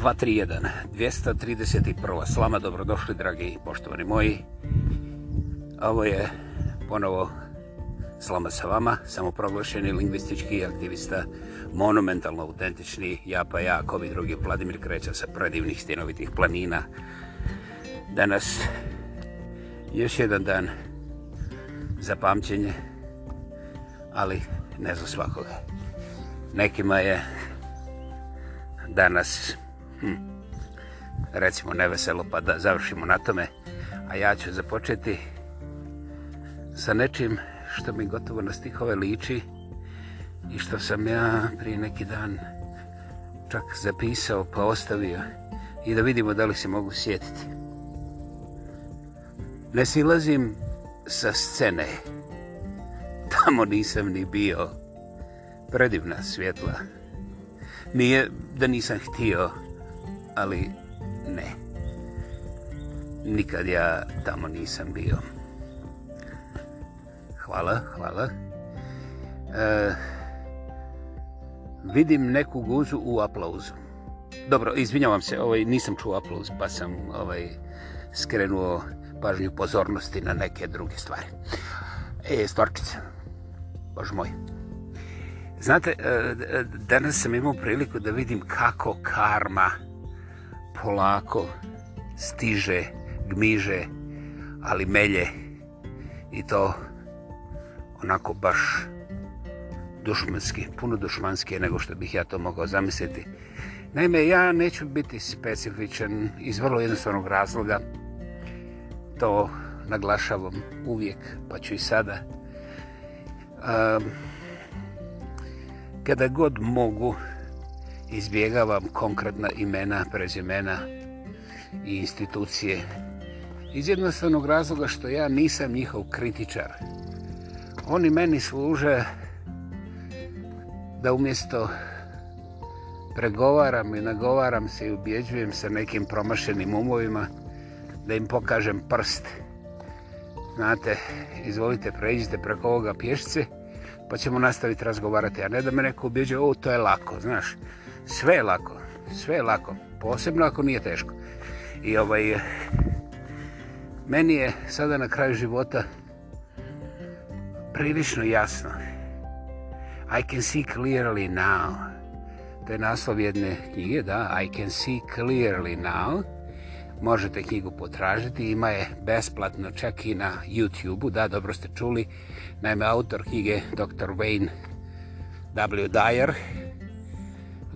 231 231 slama, dobrodošli dragi i poštovani moji Ovo je ponovo slama sa vama samoproglašeni lingvistički aktivista monumentalno autentični ja pa ja, Kovi drugi Vladimir Kreća sa predivnih stinovitih planina Danas još jedan dan za pamćenje ali ne za svakoga nekima je danas Hmm. recimo neveselo pa da završimo na tome a ja ću započeti sa nečim što mi gotovo na stihove liči i što sam ja prije neki dan čak zapisao pa ostavio i da vidimo da li se mogu sjetiti. Ne silazim sa scene, tamo nisam ni bio, predivna svjetla. Nije da nisam htio, ali ne. Nikad ja tamo nisam bio. Hvala, hvala. E, vidim neku guzu u aplauzu. Dobro, izvinjavam se, ovaj, nisam čuo aplauz, pa sam ovaj, skrenuo pažnju pozornosti na neke druge stvari. E, stvarčice, bož moj. Znate, e, danas sam imao priliku da vidim kako karma polako stiže, gmiže, ali melje i to onako baš dušmanski, puno dušmanski nego što bih ja to mogao zamisliti. Naime, ja neću biti specifičan iz vrlo jednostavnog razloga. To naglašavam uvijek, pa ću i sada. Ehm, kada god mogu, izbjegavam konkretna imena, prezimena i institucije. Iz jednostavnog razloga što ja nisam njihov kritičar. Oni meni služe da umjesto pregovaram i nagovaram se i ubjeđujem sa nekim promašenim umovima da im pokažem prst. Znate, izvolite, pređite preko ovoga pješce pa ćemo nastaviti razgovarati. A ne da me neko ubjeđuje, ovo to je lako, znaš. Sve je lako, sve je lako, posebno ako nije teško. I ovaj, meni je sada na kraju života prilično jasno. I can see clearly now. To je naslov jedne knjige, da, I can see clearly now. Možete knjigu potražiti, ima je besplatno čak i na YouTube-u, da, dobro ste čuli. Naime, autor knjige, dr. Wayne W. Dyer,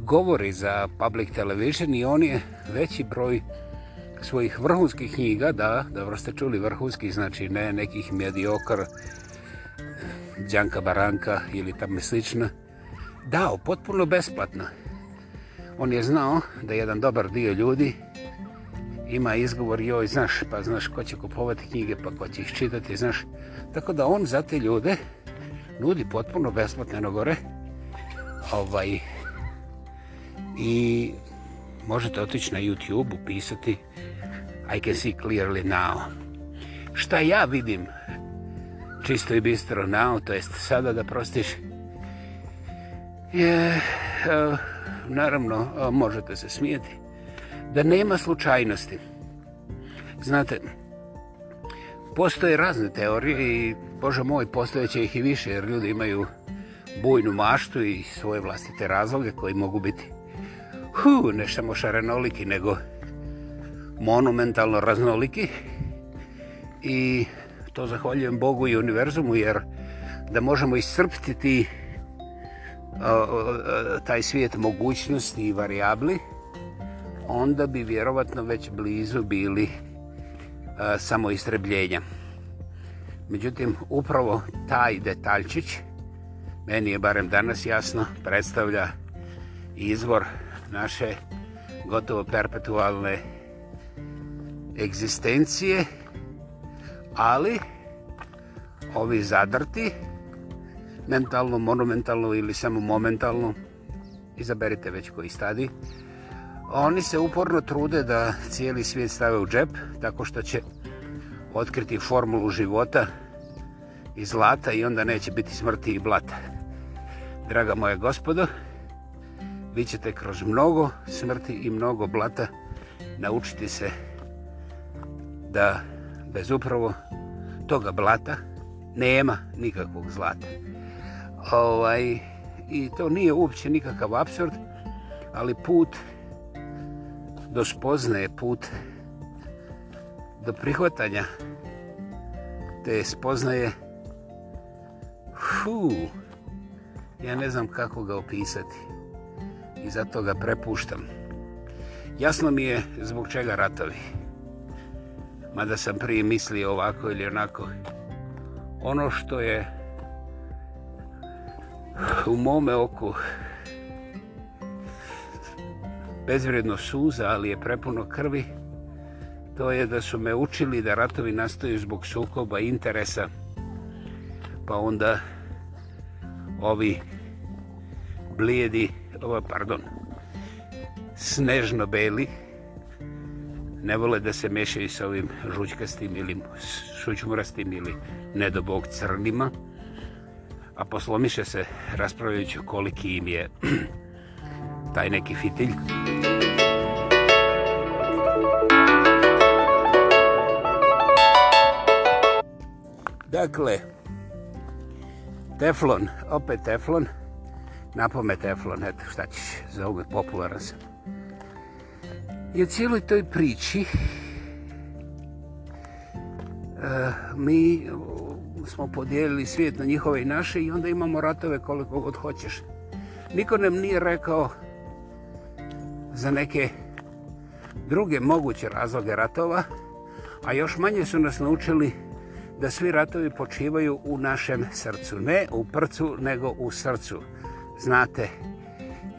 govori za public television i on je veći broj svojih vrhunskih knjiga, da, dobro ste čuli vrhunskih, znači ne nekih mediokar, Đanka Baranka ili tamo slično, dao potpuno besplatno. On je znao da jedan dobar dio ljudi ima izgovor, joj, znaš, pa znaš ko će kupovati knjige, pa ko će ih čitati, znaš. Tako da on za te ljude nudi potpuno besplatno gore ovaj, i možete otići na YouTube, upisati I can see clearly now. Šta ja vidim čisto i bistro now, to jest sada da prostiš, je, e, naravno, e, možete se smijeti, da nema slučajnosti. Znate, postoje razne teorije i, bože moj, postojeće ih i više, jer ljudi imaju bujnu maštu i svoje vlastite razloge koji mogu biti hu, ne samo šarenoliki, nego monumentalno raznoliki. I to zahvaljujem Bogu i univerzumu, jer da možemo iscrptiti taj svijet mogućnosti i varijabli, onda bi vjerovatno već blizu bili samoistrebljenja. Međutim, upravo taj detaljčić, meni je barem danas jasno, predstavlja izvor naše gotovo perpetualne egzistencije, ali ovi zadrti, mentalno, monumentalno ili samo momentalno, izaberite već koji stadi, oni se uporno trude da cijeli svijet stave u džep, tako što će otkriti formulu života i zlata i onda neće biti smrti i blata. Draga moja gospodo, vi ćete kroz mnogo smrti i mnogo blata naučiti se da bez upravo toga blata nema nikakvog zlata. Ovaj, I to nije uopće nikakav absurd, ali put do spoznaje, put do prihvatanja te spoznaje ja ne znam kako ga opisati i zato ga prepuštam. Jasno mi je zbog čega ratovi. Mada sam prije mislio ovako ili onako. Ono što je u mome oku bezvredno suza, ali je prepuno krvi, to je da su me učili da ratovi nastaju zbog sukoba interesa, pa onda ovi blijedi ovo, pardon, snežno beli, ne vole da se mešaju sa ovim žućkastim ili šućmurastim ili nedobog crnima, a poslomiše se raspravljajući koliki im je taj neki fitilj. Dakle, teflon, opet teflon, napome teflon, eto šta ćeš, zovu popularan sam. I u cijeloj toj priči eh, mi eh, smo podijelili svijet na njihove i naše i onda imamo ratove koliko god hoćeš. Niko nam nije rekao za neke druge moguće razloge ratova, a još manje su nas naučili da svi ratovi počivaju u našem srcu. Ne u prcu, nego u srcu znate.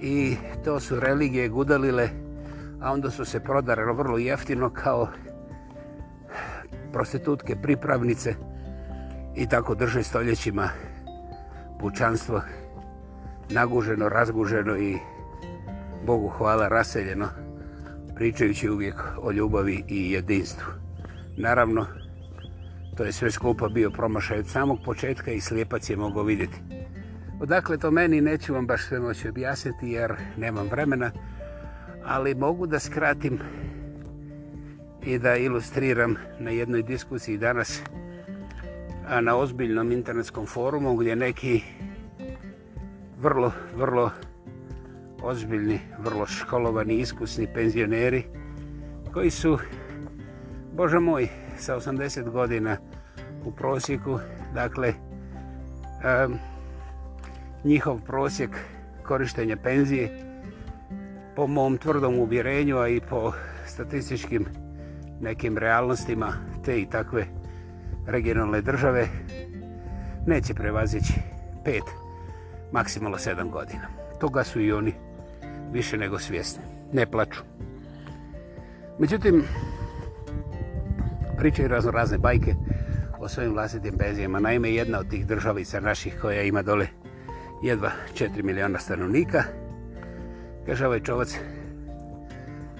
I to su religije gudalile, a onda su se prodare vrlo jeftino kao prostitutke, pripravnice i tako drže stoljećima pučanstvo naguženo, razguženo i Bogu hvala raseljeno pričajući uvijek o ljubavi i jedinstvu. Naravno, to je sve skupa bio promašaj od samog početka i slijepac je mogao vidjeti. Odakle to meni neću vam baš sve moći objasniti jer nemam vremena, ali mogu da skratim i da ilustriram na jednoj diskusiji danas a na ozbiljnom internetskom forumu gdje neki vrlo, vrlo ozbiljni, vrlo školovani, iskusni penzioneri koji su, bože moj, sa 80 godina u prosjeku, dakle, njihov prosjek korištenja penzije po mom tvrdom uvjerenju, a i po statističkim nekim realnostima te i takve regionalne države neće prevazići pet, maksimalno sedam godina. Toga su i oni više nego svjesni. Ne plaču. Međutim, pričaju razno razne bajke o svojim vlastitim penzijama. Naime, jedna od tih državica naših koja ima dole jedva 4 milijuna stanovnika. Kaže ovaj čovac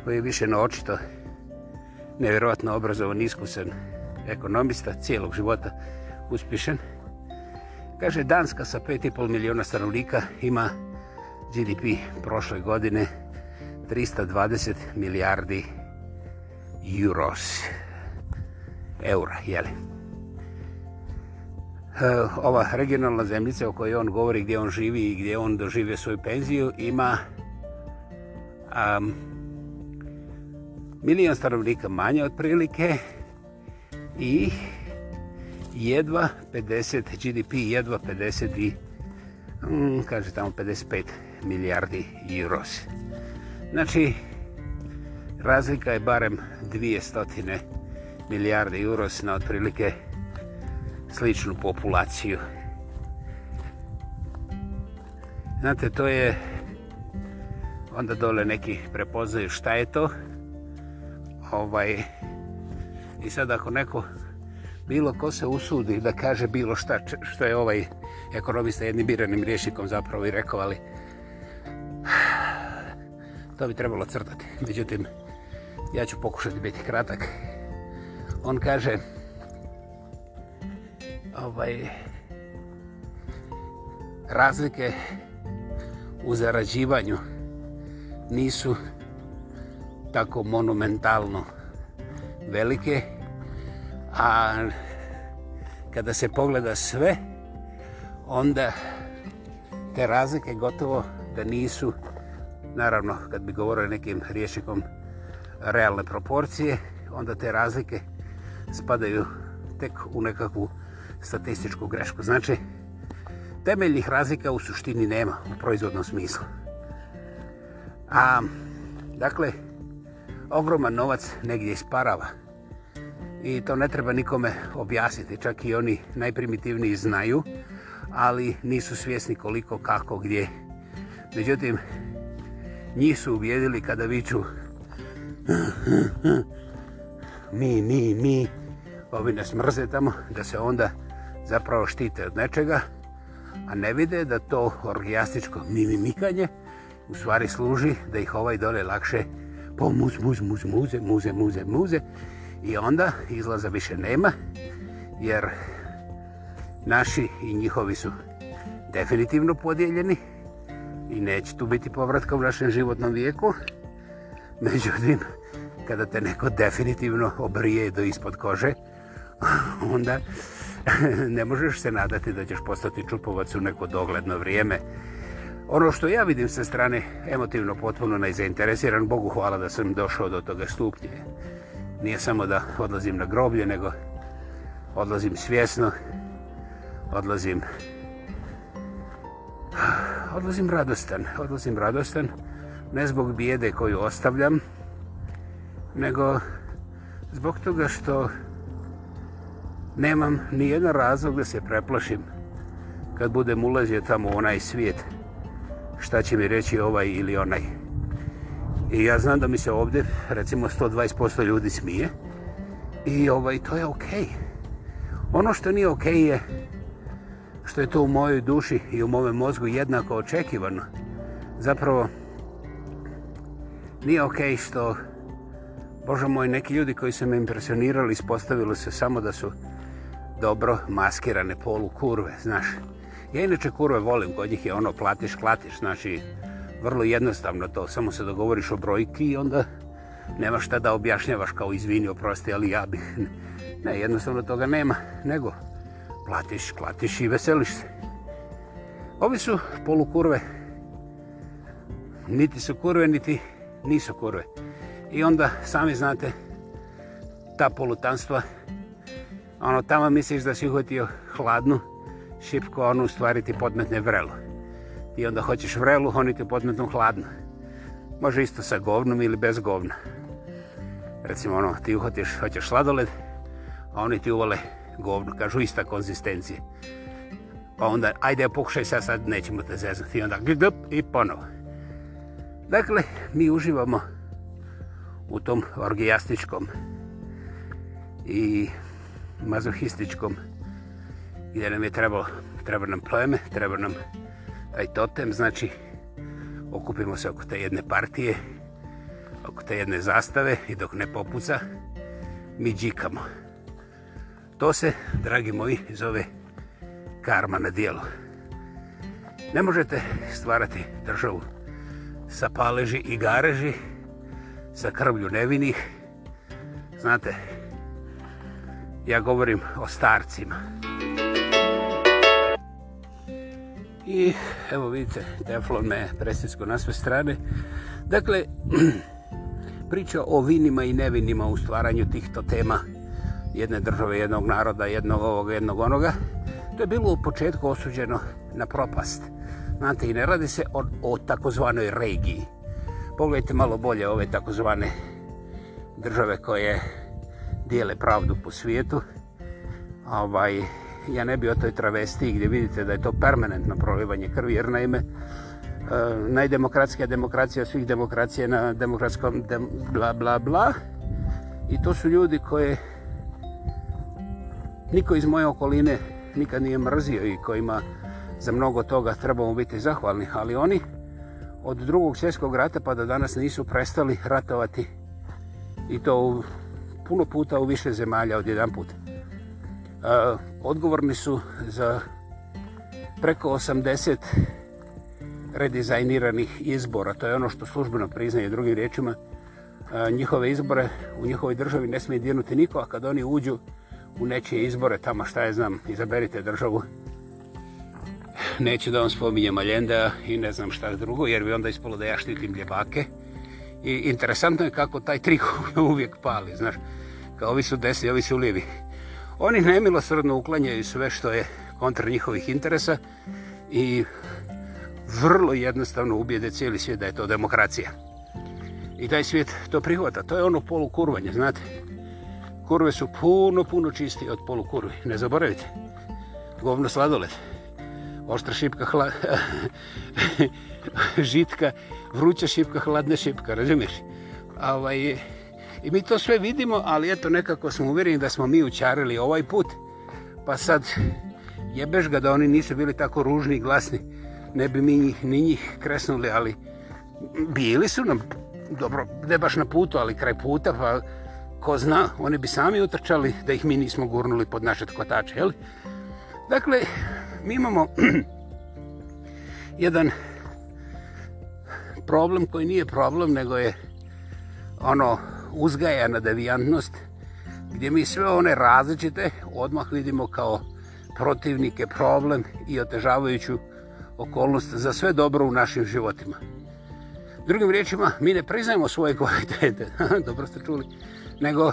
koji je više na očito nevjerojatno obrazovan, iskusan ekonomista, cijelog života uspješen Kaže, Danska sa 5,5 milijuna stanovnika ima GDP prošle godine 320 milijardi euros. Eura, jeli? E, ova regionalna zemljica o kojoj on govori gdje on živi i gdje on dožive svoju penziju ima um, milijon stanovnika manje otprilike i jedva 50 GDP, jedva 50 i, mm, kaže tamo 55 milijardi euros. Znači, razlika je barem 200 milijardi euros na otprilike sličnu populaciju. Znate, to je... Onda dole neki prepoznaju šta je to. Ovaj... I sad ako neko bilo ko se usudi da kaže bilo šta što je ovaj ekonomista jednim biranim rješikom zapravo i rekao, ali to bi trebalo crtati. Međutim, ja ću pokušati biti kratak. On kaže, ovaj, razlike u zarađivanju nisu tako monumentalno velike, a kada se pogleda sve, onda te razlike gotovo da nisu, naravno kad bi govorio nekim rječnikom realne proporcije, onda te razlike spadaju tek u nekakvu statističku grešku. Znači, temeljnih razlika u suštini nema u proizvodnom smislu. A, dakle, ogroman novac negdje isparava. I to ne treba nikome objasniti, čak i oni najprimitivniji znaju, ali nisu svjesni koliko, kako, gdje. Međutim, njih su uvijedili kada viču mi, mi, mi, pa ovi nas mrze tamo, da se onda zapravo štite od nečega, a ne vide da to orgijastičko mimikanje u stvari služi da ih ovaj dole lakše pomuz, muz, muz, muze, muze, muze, muze i onda izlaza više nema jer naši i njihovi su definitivno podijeljeni i neće tu biti povratka u našem životnom vijeku. Međutim, kada te neko definitivno obrije do ispod kože, onda ne možeš se nadati da ćeš postati čupovac u neko dogledno vrijeme. Ono što ja vidim sa strane, emotivno potpuno najzainteresiran, Bogu hvala da sam došao do toga stupnje. Nije samo da odlazim na groblje, nego odlazim svjesno, odlazim odlazim radostan, odlazim radostan, ne zbog bijede koju ostavljam, nego zbog toga što nemam ni jedan razlog da se preplašim kad budem ulazio tamo u onaj svijet šta će mi reći ovaj ili onaj. I ja znam da mi se ovdje recimo 120% ljudi smije i ovaj, to je ok. Ono što nije ok je što je to u mojoj duši i u mome mozgu jednako očekivano. Zapravo nije ok što Bože moj, neki ljudi koji su me impresionirali ispostavilo se samo da su dobro maskirane polu kurve, znaš. Ja inače kurve volim, kod njih je ono platiš, klatiš, znači vrlo jednostavno to, samo se dogovoriš o brojki i onda nema šta da objašnjavaš kao izvini, oprosti, ali ja bih, ne, jednostavno toga nema, nego platiš, klatiš i veseliš se. Ovi su polukurve, niti su kurve, niti nisu kurve. I onda, sami znate, ta polutanstva ono tamo misliš da si uhvatio hladnu šipku, ono u stvari ti podmetne vrelu. I onda hoćeš vrelu, oni ti podmetnu hladnu. Može isto sa govnom ili bez govna. Recimo ono, ti uhvatiš, hoćeš sladoled, a oni ti uvale govnu, kažu ista konzistencija. Pa onda, ajde pokušaj sad, sad nećemo te zeznati. I onda, gdp, i ponovo. Dakle, mi uživamo u tom orgijastičkom i mazohističkom gdje nam je trebalo treba nam pleme, treba nam taj totem, znači okupimo se oko te jedne partije, oko te jedne zastave i dok ne popuca, mi džikamo. To se, dragi moji, zove karma na dijelu. Ne možete stvarati državu sa paleži i gareži, sa krvlju nevinih. Znate, ja govorim o starcima. I evo vidite, teflon me presjesko na sve strane. Dakle, priča o vinima i nevinima u stvaranju tih tema jedne države, jednog naroda, jednog ovoga, jednog onoga, to je bilo u početku osuđeno na propast. Znate, i ne radi se o, o takozvanoj regiji. Pogledajte malo bolje ove takozvane države koje dijele pravdu po svijetu. Ovaj, ja ne bi o toj travestiji gdje vidite da je to permanentno prolivanje krvi, jer naime e, najdemokratskija demokracija svih demokracija na demokratskom bla bla bla i to su ljudi koje niko iz moje okoline nikad nije mrzio i kojima za mnogo toga trebamo biti zahvalni, ali oni od drugog svjetskog rata pa do danas nisu prestali ratovati i to u puno puta u više zemalja od jedan put. E, odgovorni su za preko 80 redizajniranih izbora. To je ono što službeno priznaje drugim riječima. E, njihove izbore u njihovoj državi ne smije dirnuti niko, a kad oni uđu u nečije izbore, tamo šta je znam, izaberite državu. Neću da vam spominjem Aljenda i ne znam šta drugo, jer bi onda ispalo da ja štitim ljebake. I interesantno je kako taj trik uvijek pali, znaš kao ovi su desni, ovi su livi. Oni nemilosrdno uklanjaju sve što je kontra njihovih interesa i vrlo jednostavno ubijede cijeli svijet da je to demokracija. I taj svijet to prihvata. To je ono polukurvanje, znate. Kurve su puno, puno čistije od polukurvi. Ne zaboravite. Govno sladoled. Oštra šipka, hla... žitka, vruća šipka, hladna šipka, razumiješ? A ovaj, i mi to sve vidimo, ali eto nekako smo uvjereni da smo mi učarili ovaj put. Pa sad jebeš ga da oni nisu bili tako ružni i glasni. Ne bi mi njih, ni njih kresnuli, ali bili su nam, dobro, ne baš na putu, ali kraj puta, pa ko zna, oni bi sami utrčali da ih mi nismo gurnuli pod naše tkotače, jel? Dakle, mi imamo jedan problem koji nije problem, nego je ono uzgaja na devijantnost gdje mi sve one različite odmah vidimo kao protivnike, problem i otežavajuću okolnost za sve dobro u našim životima. Drugim riječima, mi ne priznajemo svoje kvalitete, dobro ste čuli, nego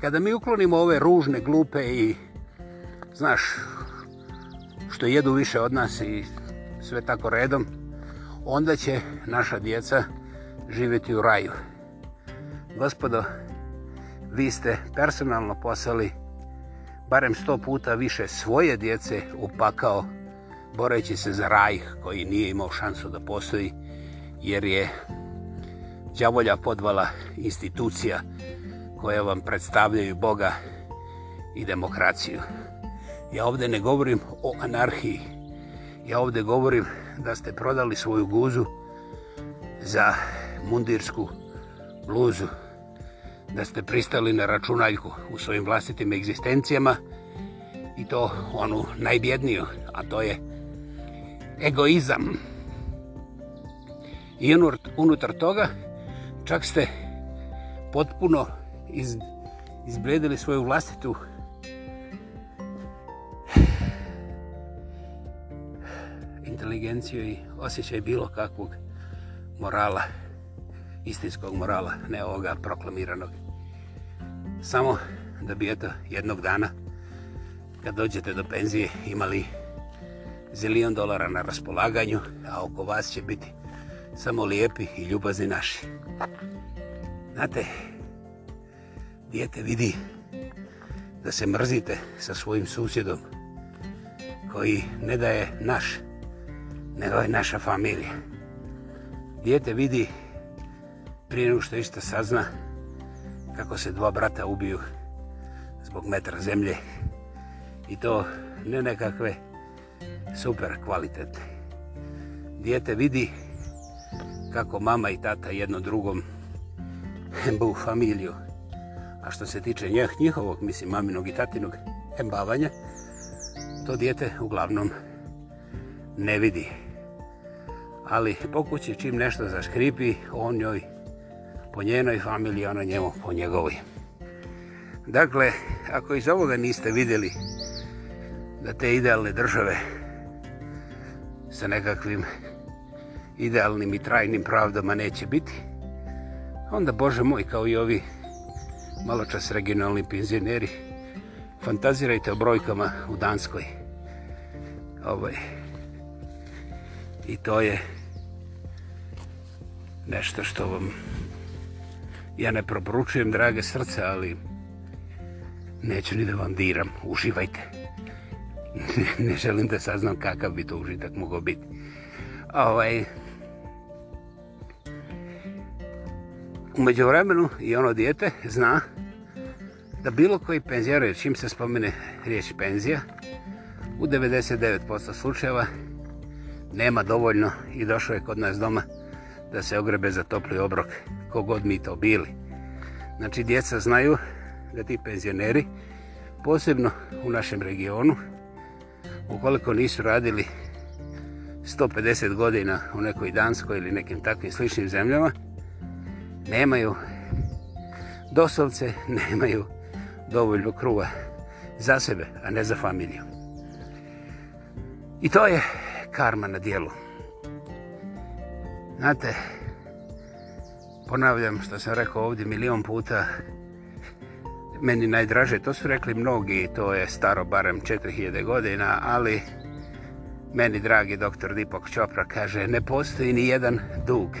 kada mi uklonimo ove ružne, glupe i, znaš, što jedu više od nas i sve tako redom, onda će naša djeca živjeti u raju gospodo, vi ste personalno poslali barem sto puta više svoje djece u pakao boreći se za raj koji nije imao šansu da postoji jer je đavolja podvala institucija koje vam predstavljaju Boga i demokraciju. Ja ovdje ne govorim o anarhiji. Ja ovdje govorim da ste prodali svoju guzu za mundirsku bluzu da ste pristali na računaljku u svojim vlastitim egzistencijama i to onu najbjedniju, a to je egoizam. I unutar toga čak ste potpuno iz, izblijedili svoju vlastitu inteligenciju i osjećaj bilo kakvog morala, istinskog morala, ne ovoga proklamiranog. Samo da bi eto jednog dana kad dođete do penzije imali zilion dolara na raspolaganju, a oko vas će biti samo lijepi i ljubazni naši. Znate, dijete vidi da se mrzite sa svojim susjedom koji ne da je naš, nego je naša familija. Dijete vidi prije nego što isto sazna kako se dva brata ubiju zbog metra zemlje i to ne nekakve super kvalitetne. Dijete vidi kako mama i tata jedno drugom u familiju. A što se tiče njih, njihovog, mislim maminog i tatinog embavanja, to dijete uglavnom ne vidi. Ali pokući čim nešto zaškripi, on njoj po njenoj familiji, ona njemu po njegovoj. Dakle, ako iz ovoga niste vidjeli da te idealne države sa nekakvim idealnim i trajnim pravdama neće biti, onda, Bože moj, kao i ovi maločas regionalni penzioneri, fantazirajte o brojkama u Danskoj. Ovaj, I to je nešto što vam ja ne proporučujem drage srce, ali neću ni da vam diram. Uživajte. ne želim da saznam kakav bi to užitak mogao biti. Ovaj, u vremenu i ono dijete zna da bilo koji penzijar, jer čim se spomene riječ penzija, u 99% slučajeva nema dovoljno i došao je kod nas doma da se ogrebe za topli obrok god mi to bili. Znači djeca znaju da ti penzioneri, posebno u našem regionu, ukoliko nisu radili 150 godina u nekoj Danskoj ili nekim takvim sličnim zemljama, nemaju doslovce, nemaju dovoljno kruva za sebe, a ne za familiju. I to je karma na dijelu. Znate, ponavljam što sam rekao ovdje milion puta, meni najdraže, to su rekli mnogi, to je staro barem 4000 godina, ali meni dragi doktor Dipak Čopra kaže ne postoji ni jedan dug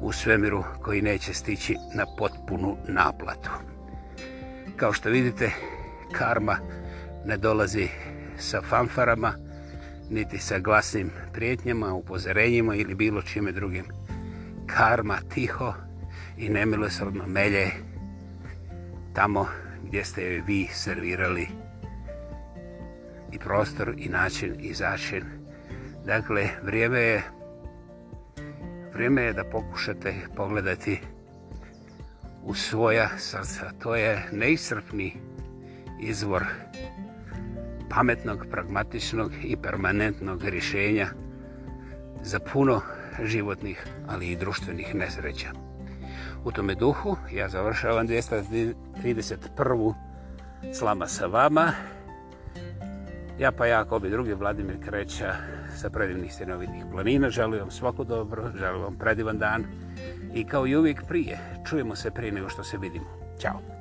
u svemiru koji neće stići na potpunu naplatu. Kao što vidite, karma ne dolazi sa fanfarama, niti sa glasnim prijetnjama, upozorenjima ili bilo čime drugim karma tiho i nemilosrdno melje tamo gdje ste joj vi servirali i prostor i način i začin. Dakle, vrijeme je, vrijeme je da pokušate pogledati u svoja srca. To je neiscrpni izvor pametnog, pragmatičnog i permanentnog rješenja za puno životnih, ali i društvenih nesreća. U tome duhu ja završavam 231. slama sa vama. Ja pa jako bi drugi Vladimir Kreća sa predivnih stjenovitnih planina. Želim vam svako dobro, želim vam predivan dan i kao i uvijek prije, čujemo se prije nego što se vidimo. Ćao!